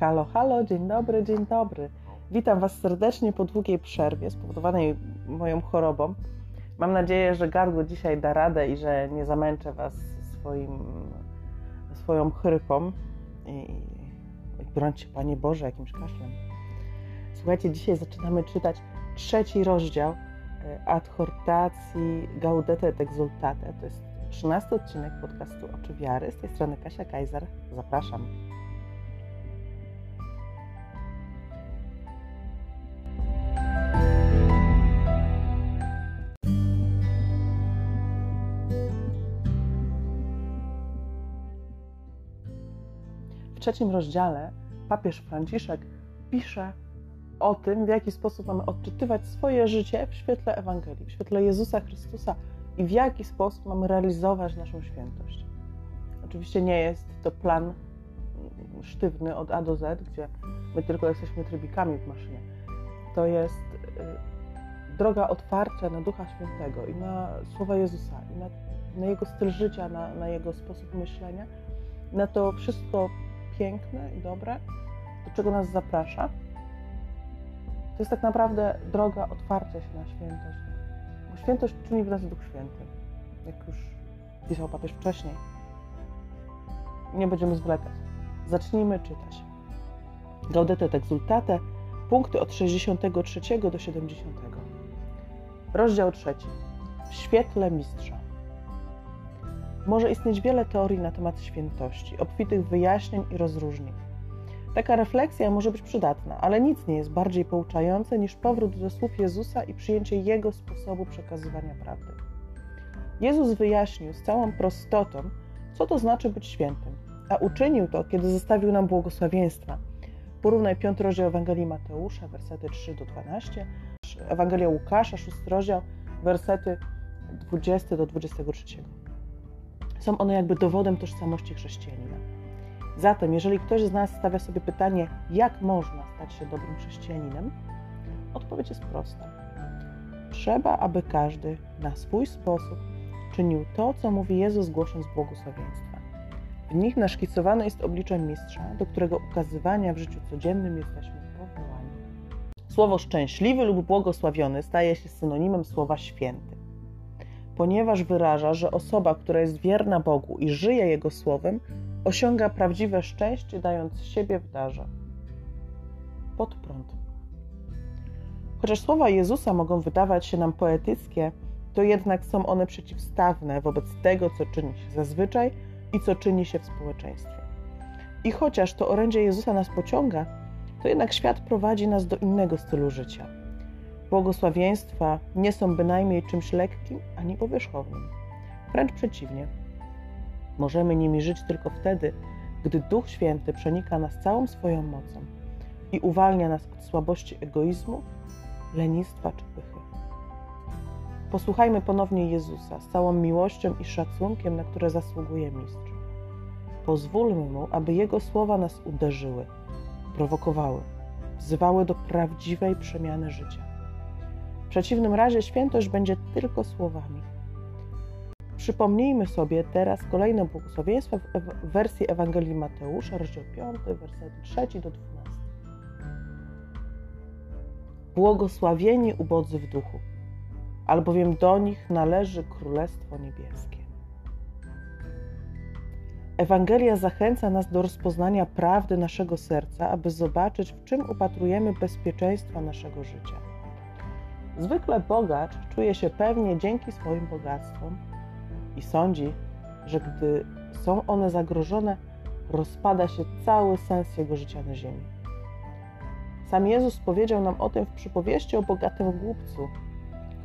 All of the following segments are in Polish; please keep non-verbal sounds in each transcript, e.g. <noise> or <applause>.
Halo, halo, dzień dobry, dzień dobry. Witam Was serdecznie po długiej przerwie spowodowanej moją chorobą. Mam nadzieję, że gardło dzisiaj da radę i że nie zamęczę Was swoim, swoją chrypą. I, i brońcie, Panie Boże, jakimś kaszlem. Słuchajcie, dzisiaj zaczynamy czytać trzeci rozdział e, adhortacji Gaudete et Exultate. To jest 13 odcinek podcastu Oczy Wiary. Z tej strony Kasia Kajzer. Zapraszam. Trzecim rozdziale papież Franciszek pisze o tym, w jaki sposób mamy odczytywać swoje życie w świetle Ewangelii, w świetle Jezusa Chrystusa i w jaki sposób mamy realizować naszą świętość. Oczywiście nie jest to plan sztywny od A do Z, gdzie my tylko jesteśmy trybikami w maszynie. To jest y, droga otwarcia na Ducha Świętego i na słowa Jezusa, i na, na Jego styl życia, na, na Jego sposób myślenia, na to wszystko piękne i dobre, do czego nas zaprasza. To jest tak naprawdę droga otwarcia się na świętość. Bo świętość czyni w nas Duch Święty, jak już pisał papież wcześniej. Nie będziemy zwlekać. Zacznijmy czytać. Gaudete et exultate, punkty od 63 do 70. Rozdział trzeci. W świetle mistrza. Może istnieć wiele teorii na temat świętości, obfitych wyjaśnień i rozróżnień. Taka refleksja może być przydatna, ale nic nie jest bardziej pouczające niż powrót do słów Jezusa i przyjęcie Jego sposobu przekazywania prawdy. Jezus wyjaśnił z całą prostotą, co to znaczy być świętym, a uczynił to, kiedy zostawił nam błogosławieństwa. Porównaj 5 rozdział Ewangelii Mateusza, wersety 3 do 12, Ewangelia Łukasza, 6 rozdział, wersety 20 do 23. Są one jakby dowodem tożsamości chrześcijanina. Zatem, jeżeli ktoś z nas stawia sobie pytanie, jak można stać się dobrym chrześcijaninem, odpowiedź jest prosta. Trzeba, aby każdy na swój sposób czynił to, co mówi Jezus, głosząc błogosławieństwa. W nich naszkicowane jest oblicze mistrza, do którego ukazywania w życiu codziennym jesteśmy powołani. Słowo szczęśliwy lub błogosławiony staje się synonimem słowa święty ponieważ wyraża, że osoba, która jest wierna Bogu i żyje Jego słowem, osiąga prawdziwe szczęście, dając siebie w darze. Pod prąd. Chociaż słowa Jezusa mogą wydawać się nam poetyckie, to jednak są one przeciwstawne wobec tego, co czyni się zazwyczaj i co czyni się w społeczeństwie. I chociaż to orędzie Jezusa nas pociąga, to jednak świat prowadzi nas do innego stylu życia Błogosławieństwa nie są bynajmniej czymś lekkim ani powierzchownym. Wręcz przeciwnie. Możemy nimi żyć tylko wtedy, gdy Duch Święty przenika nas całą swoją mocą i uwalnia nas od słabości egoizmu, lenistwa czy pychy. Posłuchajmy ponownie Jezusa z całą miłością i szacunkiem, na które zasługuje Mistrz. Pozwólmy Mu, aby Jego słowa nas uderzyły, prowokowały, wzywały do prawdziwej przemiany życia. W przeciwnym razie świętość będzie tylko słowami. Przypomnijmy sobie teraz kolejne błogosławieństwa w wersji Ewangelii Mateusza, rozdział 5, wersety 3 do 12. Błogosławieni ubodzy w duchu, albowiem do nich należy Królestwo Niebieskie. Ewangelia zachęca nas do rozpoznania prawdy naszego serca, aby zobaczyć, w czym upatrujemy bezpieczeństwa naszego życia. Zwykle bogacz czuje się pewnie dzięki swoim bogactwom i sądzi, że gdy są one zagrożone, rozpada się cały sens jego życia na ziemi. Sam Jezus powiedział nam o tym w przypowieści o bogatym głupcu,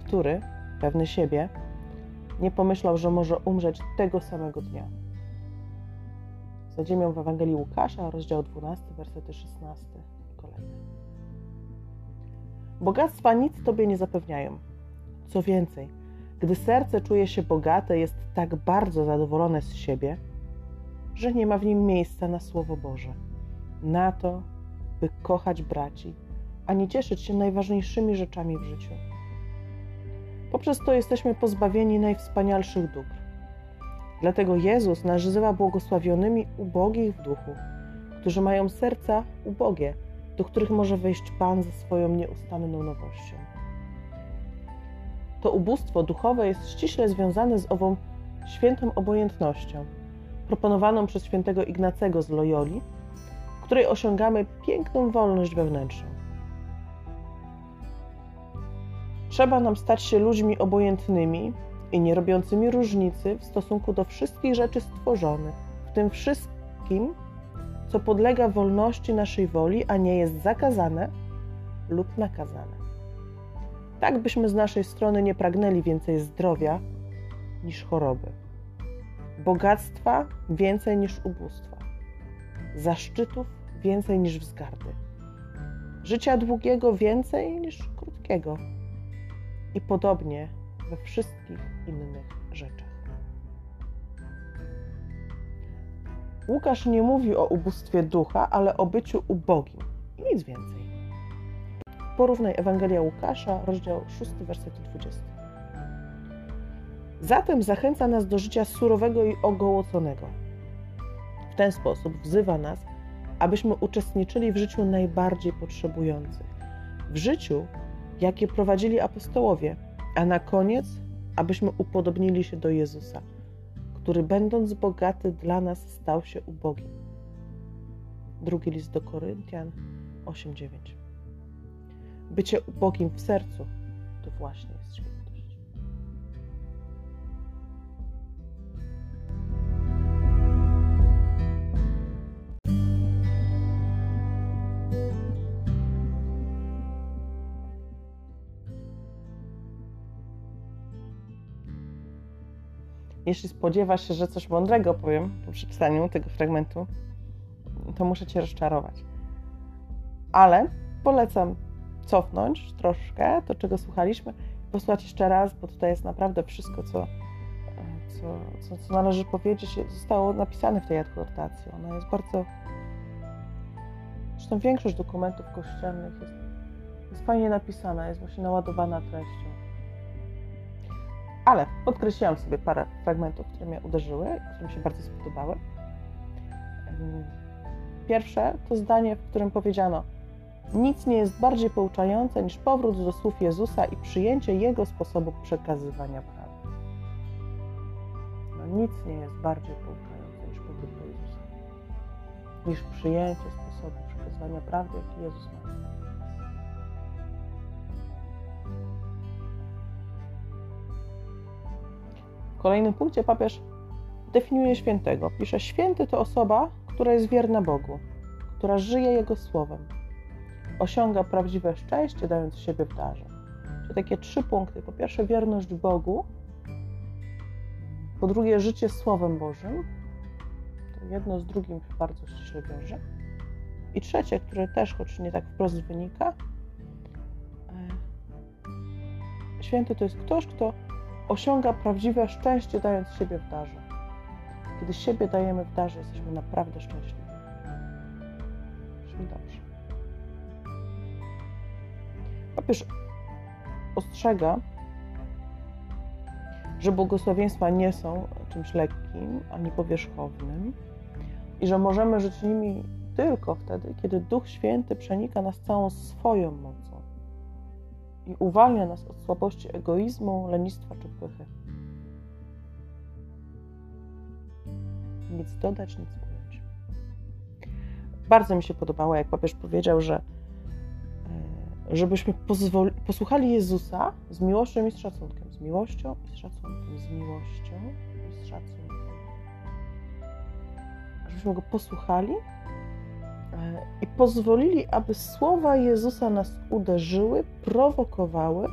który, pewny siebie, nie pomyślał, że może umrzeć tego samego dnia. Za ziemią w Ewangelii Łukasza, rozdział 12, wersety 16 i kolejne. Bogactwa nic Tobie nie zapewniają. Co więcej, gdy serce czuje się bogate, jest tak bardzo zadowolone z siebie, że nie ma w nim miejsca na Słowo Boże, na to, by kochać braci, a nie cieszyć się najważniejszymi rzeczami w życiu. Poprzez to jesteśmy pozbawieni najwspanialszych dóbr. Dlatego Jezus nazywa błogosławionymi ubogich w duchu, którzy mają serca ubogie, do których może wejść Pan ze swoją nieustanną nowością. To ubóstwo duchowe jest ściśle związane z ową świętą obojętnością, proponowaną przez świętego Ignacego z Loyoli, w której osiągamy piękną wolność wewnętrzną. Trzeba nam stać się ludźmi obojętnymi i nie robiącymi różnicy w stosunku do wszystkich rzeczy stworzonych, w tym wszystkim, co podlega wolności naszej woli, a nie jest zakazane lub nakazane. Tak byśmy z naszej strony nie pragnęli więcej zdrowia niż choroby, bogactwa więcej niż ubóstwa, zaszczytów więcej niż wzgardy, życia długiego więcej niż krótkiego i podobnie we wszystkich innych rzeczach. Łukasz nie mówi o ubóstwie ducha, ale o byciu ubogim i nic więcej. Porównaj Ewangelia Łukasza, rozdział 6, werset 20. Zatem zachęca nas do życia surowego i ogołoconego. W ten sposób wzywa nas, abyśmy uczestniczyli w życiu najbardziej potrzebujących, w życiu, jakie prowadzili apostołowie, a na koniec, abyśmy upodobnili się do Jezusa, który będąc bogaty dla nas stał się ubogi. Drugi list do Koryntian 8:9. Bycie ubogim w sercu to właśnie jest świętość. Jeśli spodziewasz się, że coś mądrego powiem po przeczytaniu tego fragmentu, to muszę Cię rozczarować. Ale polecam cofnąć troszkę to, czego słuchaliśmy, posłuchać jeszcze raz, bo tutaj jest naprawdę wszystko, co, co, co, co należy powiedzieć, zostało napisane w tej adhortacji. Ona jest bardzo. Zresztą większość dokumentów kościelnych jest, jest fajnie napisana, jest właśnie naładowana treścią. Ale podkreśliłam sobie parę fragmentów, które mnie uderzyły, które mi się bardzo spodobały. Pierwsze to zdanie, w którym powiedziano: Nic nie jest bardziej pouczające niż powrót do słów Jezusa i przyjęcie Jego sposobu przekazywania prawdy. No, nic nie jest bardziej pouczające niż powrót do Jezusa, niż przyjęcie sposobu przekazywania prawdy, jaki Jezus ma. Kolejnym punkcie papież definiuje świętego. Pisze: Święty to osoba, która jest wierna Bogu, która żyje Jego słowem, osiąga prawdziwe szczęście, dając siebie w darze. Czyli takie trzy punkty. Po pierwsze, wierność Bogu, po drugie, życie Słowem Bożym. To jedno z drugim bardzo ściśle wiąże. I trzecie, które też, choć nie tak wprost wynika, święty to jest ktoś, kto osiąga prawdziwe szczęście, dając siebie w darze. Kiedy siebie dajemy w darze, jesteśmy naprawdę szczęśliwi. Czyli dobrze. Papież ostrzega, że błogosławieństwa nie są czymś lekkim ani powierzchownym i że możemy żyć nimi tylko wtedy, kiedy Duch Święty przenika nas całą swoją mocą i uwalnia nas od słabości egoizmu, lenistwa czy pychy. Nic dodać, nic ująć. Bardzo mi się podobało, jak papież powiedział, że e, żebyśmy posłuchali Jezusa z miłością i z szacunkiem. Z miłością i z szacunkiem. Z miłością i z szacunkiem. Żebyśmy go posłuchali i pozwolili, aby słowa Jezusa nas uderzyły, prowokowały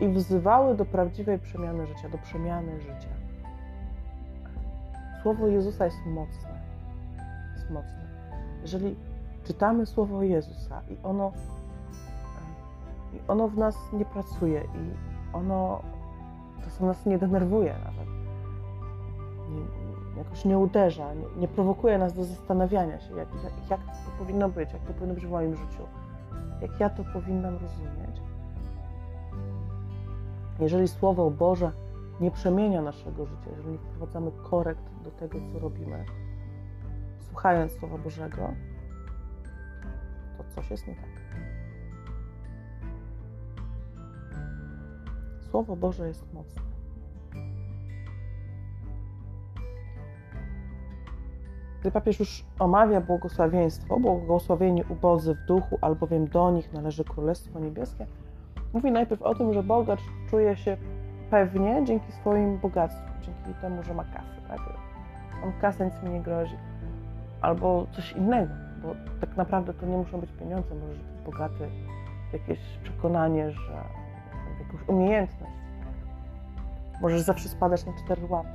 i wzywały do prawdziwej przemiany życia, do przemiany życia. Słowo Jezusa jest mocne. Jest mocne. Jeżeli czytamy Słowo Jezusa i ono, i ono w nas nie pracuje i ono czasem nas nie denerwuje nawet, jakoś nie uderza, nie, nie, prowokuje nas do zastanawiania się, jak, jak, to powinno być, jak to powinno być w moim życiu, jak ja to powinnam rozumieć. Jeżeli Słowo Boże nie przemienia naszego życia, jeżeli nie wprowadzamy korekt do tego, co robimy, słuchając Słowa Bożego, coś jest nie tak. Słowo Boże jest mocne. Gdy papież już omawia błogosławieństwo, błogosławieni ubodzy w duchu, albowiem do nich należy Królestwo Niebieskie, mówi najpierw o tym, że bogacz czuje się pewnie dzięki swoim bogactwom, dzięki temu, że ma kasę. Tak? Kasę, nic mi nie grozi. Albo coś innego, bo tak naprawdę to nie muszą być pieniądze, możesz być bogaty jakieś przekonanie, że jakąś umiejętność. Możesz zawsze spadać na cztery łapy,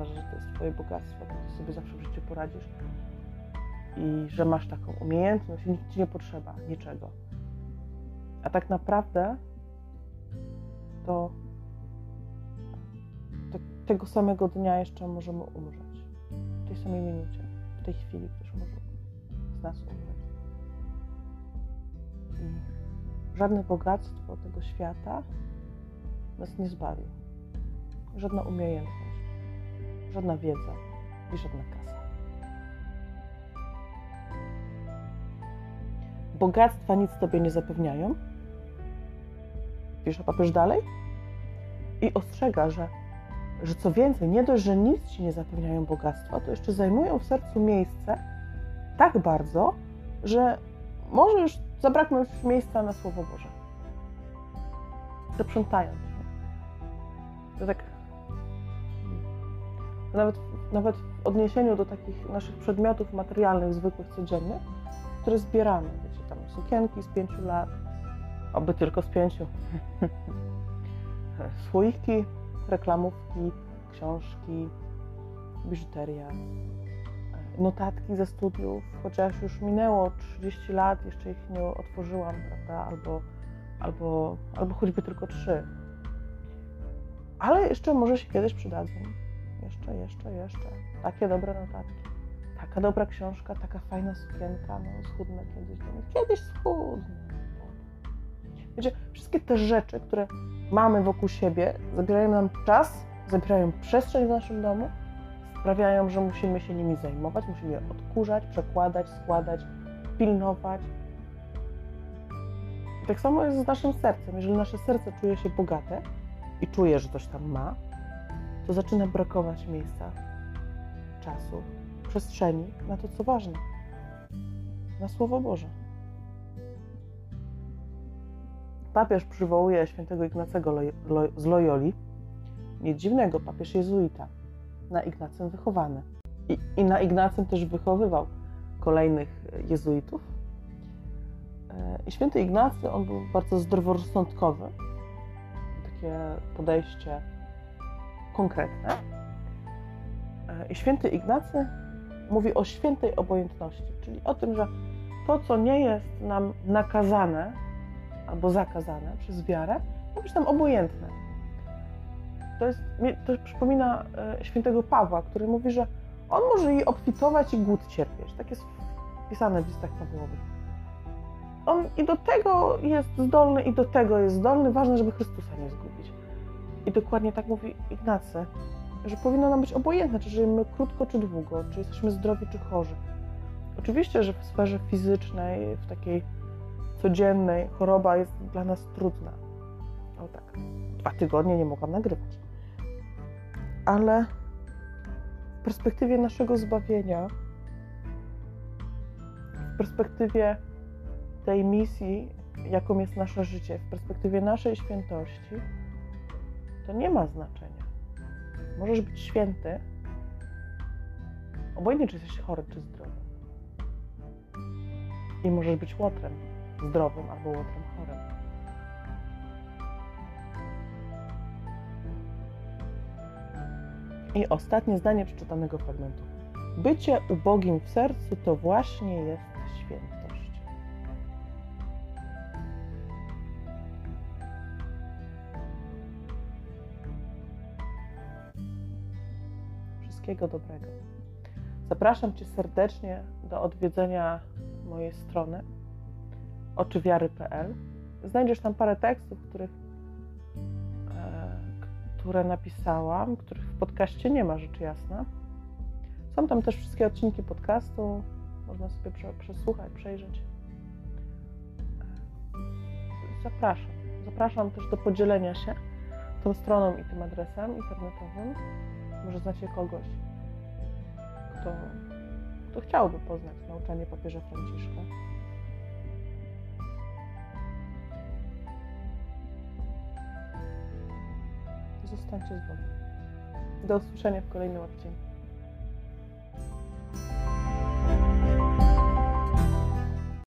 uważać, że to jest twoje bogactwo, bo ty sobie zawsze w życiu poradzisz i że masz taką umiejętność nikt ci nie potrzeba niczego. A tak naprawdę to, to tego samego dnia jeszcze możemy umrzeć. W tej samej minucie, w tej chwili ktoś może z nas umrzeć. I żadne bogactwo tego świata nas nie zbawi. Żadna umiejętność, żadna wiedza i żadna kasa. Bogactwa nic tobie nie zapewniają. Pisze papież dalej i ostrzega, że, że co więcej, nie dość, że nic ci nie zapewniają bogactwa, to jeszcze zajmują w sercu miejsce tak bardzo, że może już zabraknąć miejsca na Słowo Boże. Zaprzątają cię. To tak. Nawet, nawet w odniesieniu do takich naszych przedmiotów materialnych, zwykłych, codziennych, które zbieramy. Wiecie, tam sukienki z pięciu lat, oby tylko z pięciu. <laughs> Słoiki, reklamówki, książki, biżuteria, notatki ze studiów, chociaż już minęło 30 lat, jeszcze ich nie otworzyłam, prawda? Albo, albo, albo choćby tylko trzy. Ale jeszcze może się kiedyś przydadzą. Jeszcze, jeszcze, jeszcze. Takie dobre notatki. Taka dobra książka, taka fajna sukienka. No, schudnę kiedyś. Kiedyś schudnę. Wiecie, wszystkie te rzeczy, które mamy wokół siebie, zabierają nam czas, zabierają przestrzeń w naszym domu, sprawiają, że musimy się nimi zajmować, musimy je odkurzać, przekładać, składać, pilnować. I tak samo jest z naszym sercem. Jeżeli nasze serce czuje się bogate i czuje, że coś tam ma, to zaczyna brakować miejsca, czasu, przestrzeni na to, co ważne, na Słowo Boże. Papież przywołuje świętego Ignacego z Loyoli, nie dziwnego, papież jezuita, na Ignacym wychowany. I, I, na Ignacym też wychowywał kolejnych jezuitów. E, I święty Ignacy, on był bardzo zdroworozsądkowy, takie podejście konkretne. E, I święty Ignacy mówi o świętej obojętności, czyli o tym, że to, co nie jest nam nakazane albo zakazane przez wiarę, ma być nam obojętne. To, jest, to przypomina e, świętego Pawła, który mówi, że on może i obfitować i głód cierpieć. Tak jest wpisane w listach Pawłowych. On i do tego jest zdolny, i do tego jest zdolny. Ważne, żeby Chrystusa nie zgubić. I dokładnie tak mówi Ignacy, że powinno nam być obojętne, czy żyjemy krótko, czy długo, czy jesteśmy zdrowi, czy chorzy. Oczywiście, że w sferze fizycznej, w takiej codziennej, choroba jest dla nas trudna. O tak, dwa tygodnie nie mogłam nagrywać. Ale w perspektywie naszego zbawienia, w perspektywie tej misji, jaką jest nasze życie, w perspektywie naszej świętości, to nie ma znaczenia. Możesz być święty, obojętnie czy jesteś chory, czy zdrowy. I możesz być łotrem zdrowym albo łotrem chorym. I ostatnie zdanie przeczytanego fragmentu. Bycie ubogim w sercu to właśnie jest świętość. Wszystkiego dobrego. Zapraszam Cię serdecznie do odwiedzenia mojej strony oczywiary.pl. Znajdziesz tam parę tekstów, których, e, które napisałam, których w podcaście nie ma, rzecz jasna. Są tam też wszystkie odcinki podcastu, można sobie przesłuchać, przejrzeć. zapraszam. Zapraszam też do podzielenia się tą stroną i tym adresem internetowym. Może znacie kogoś, kto, kto chciałby poznać nauczanie papieża Franciszka. Zostańcie z Bogiem. Do usłyszenia w kolejnym odcinku.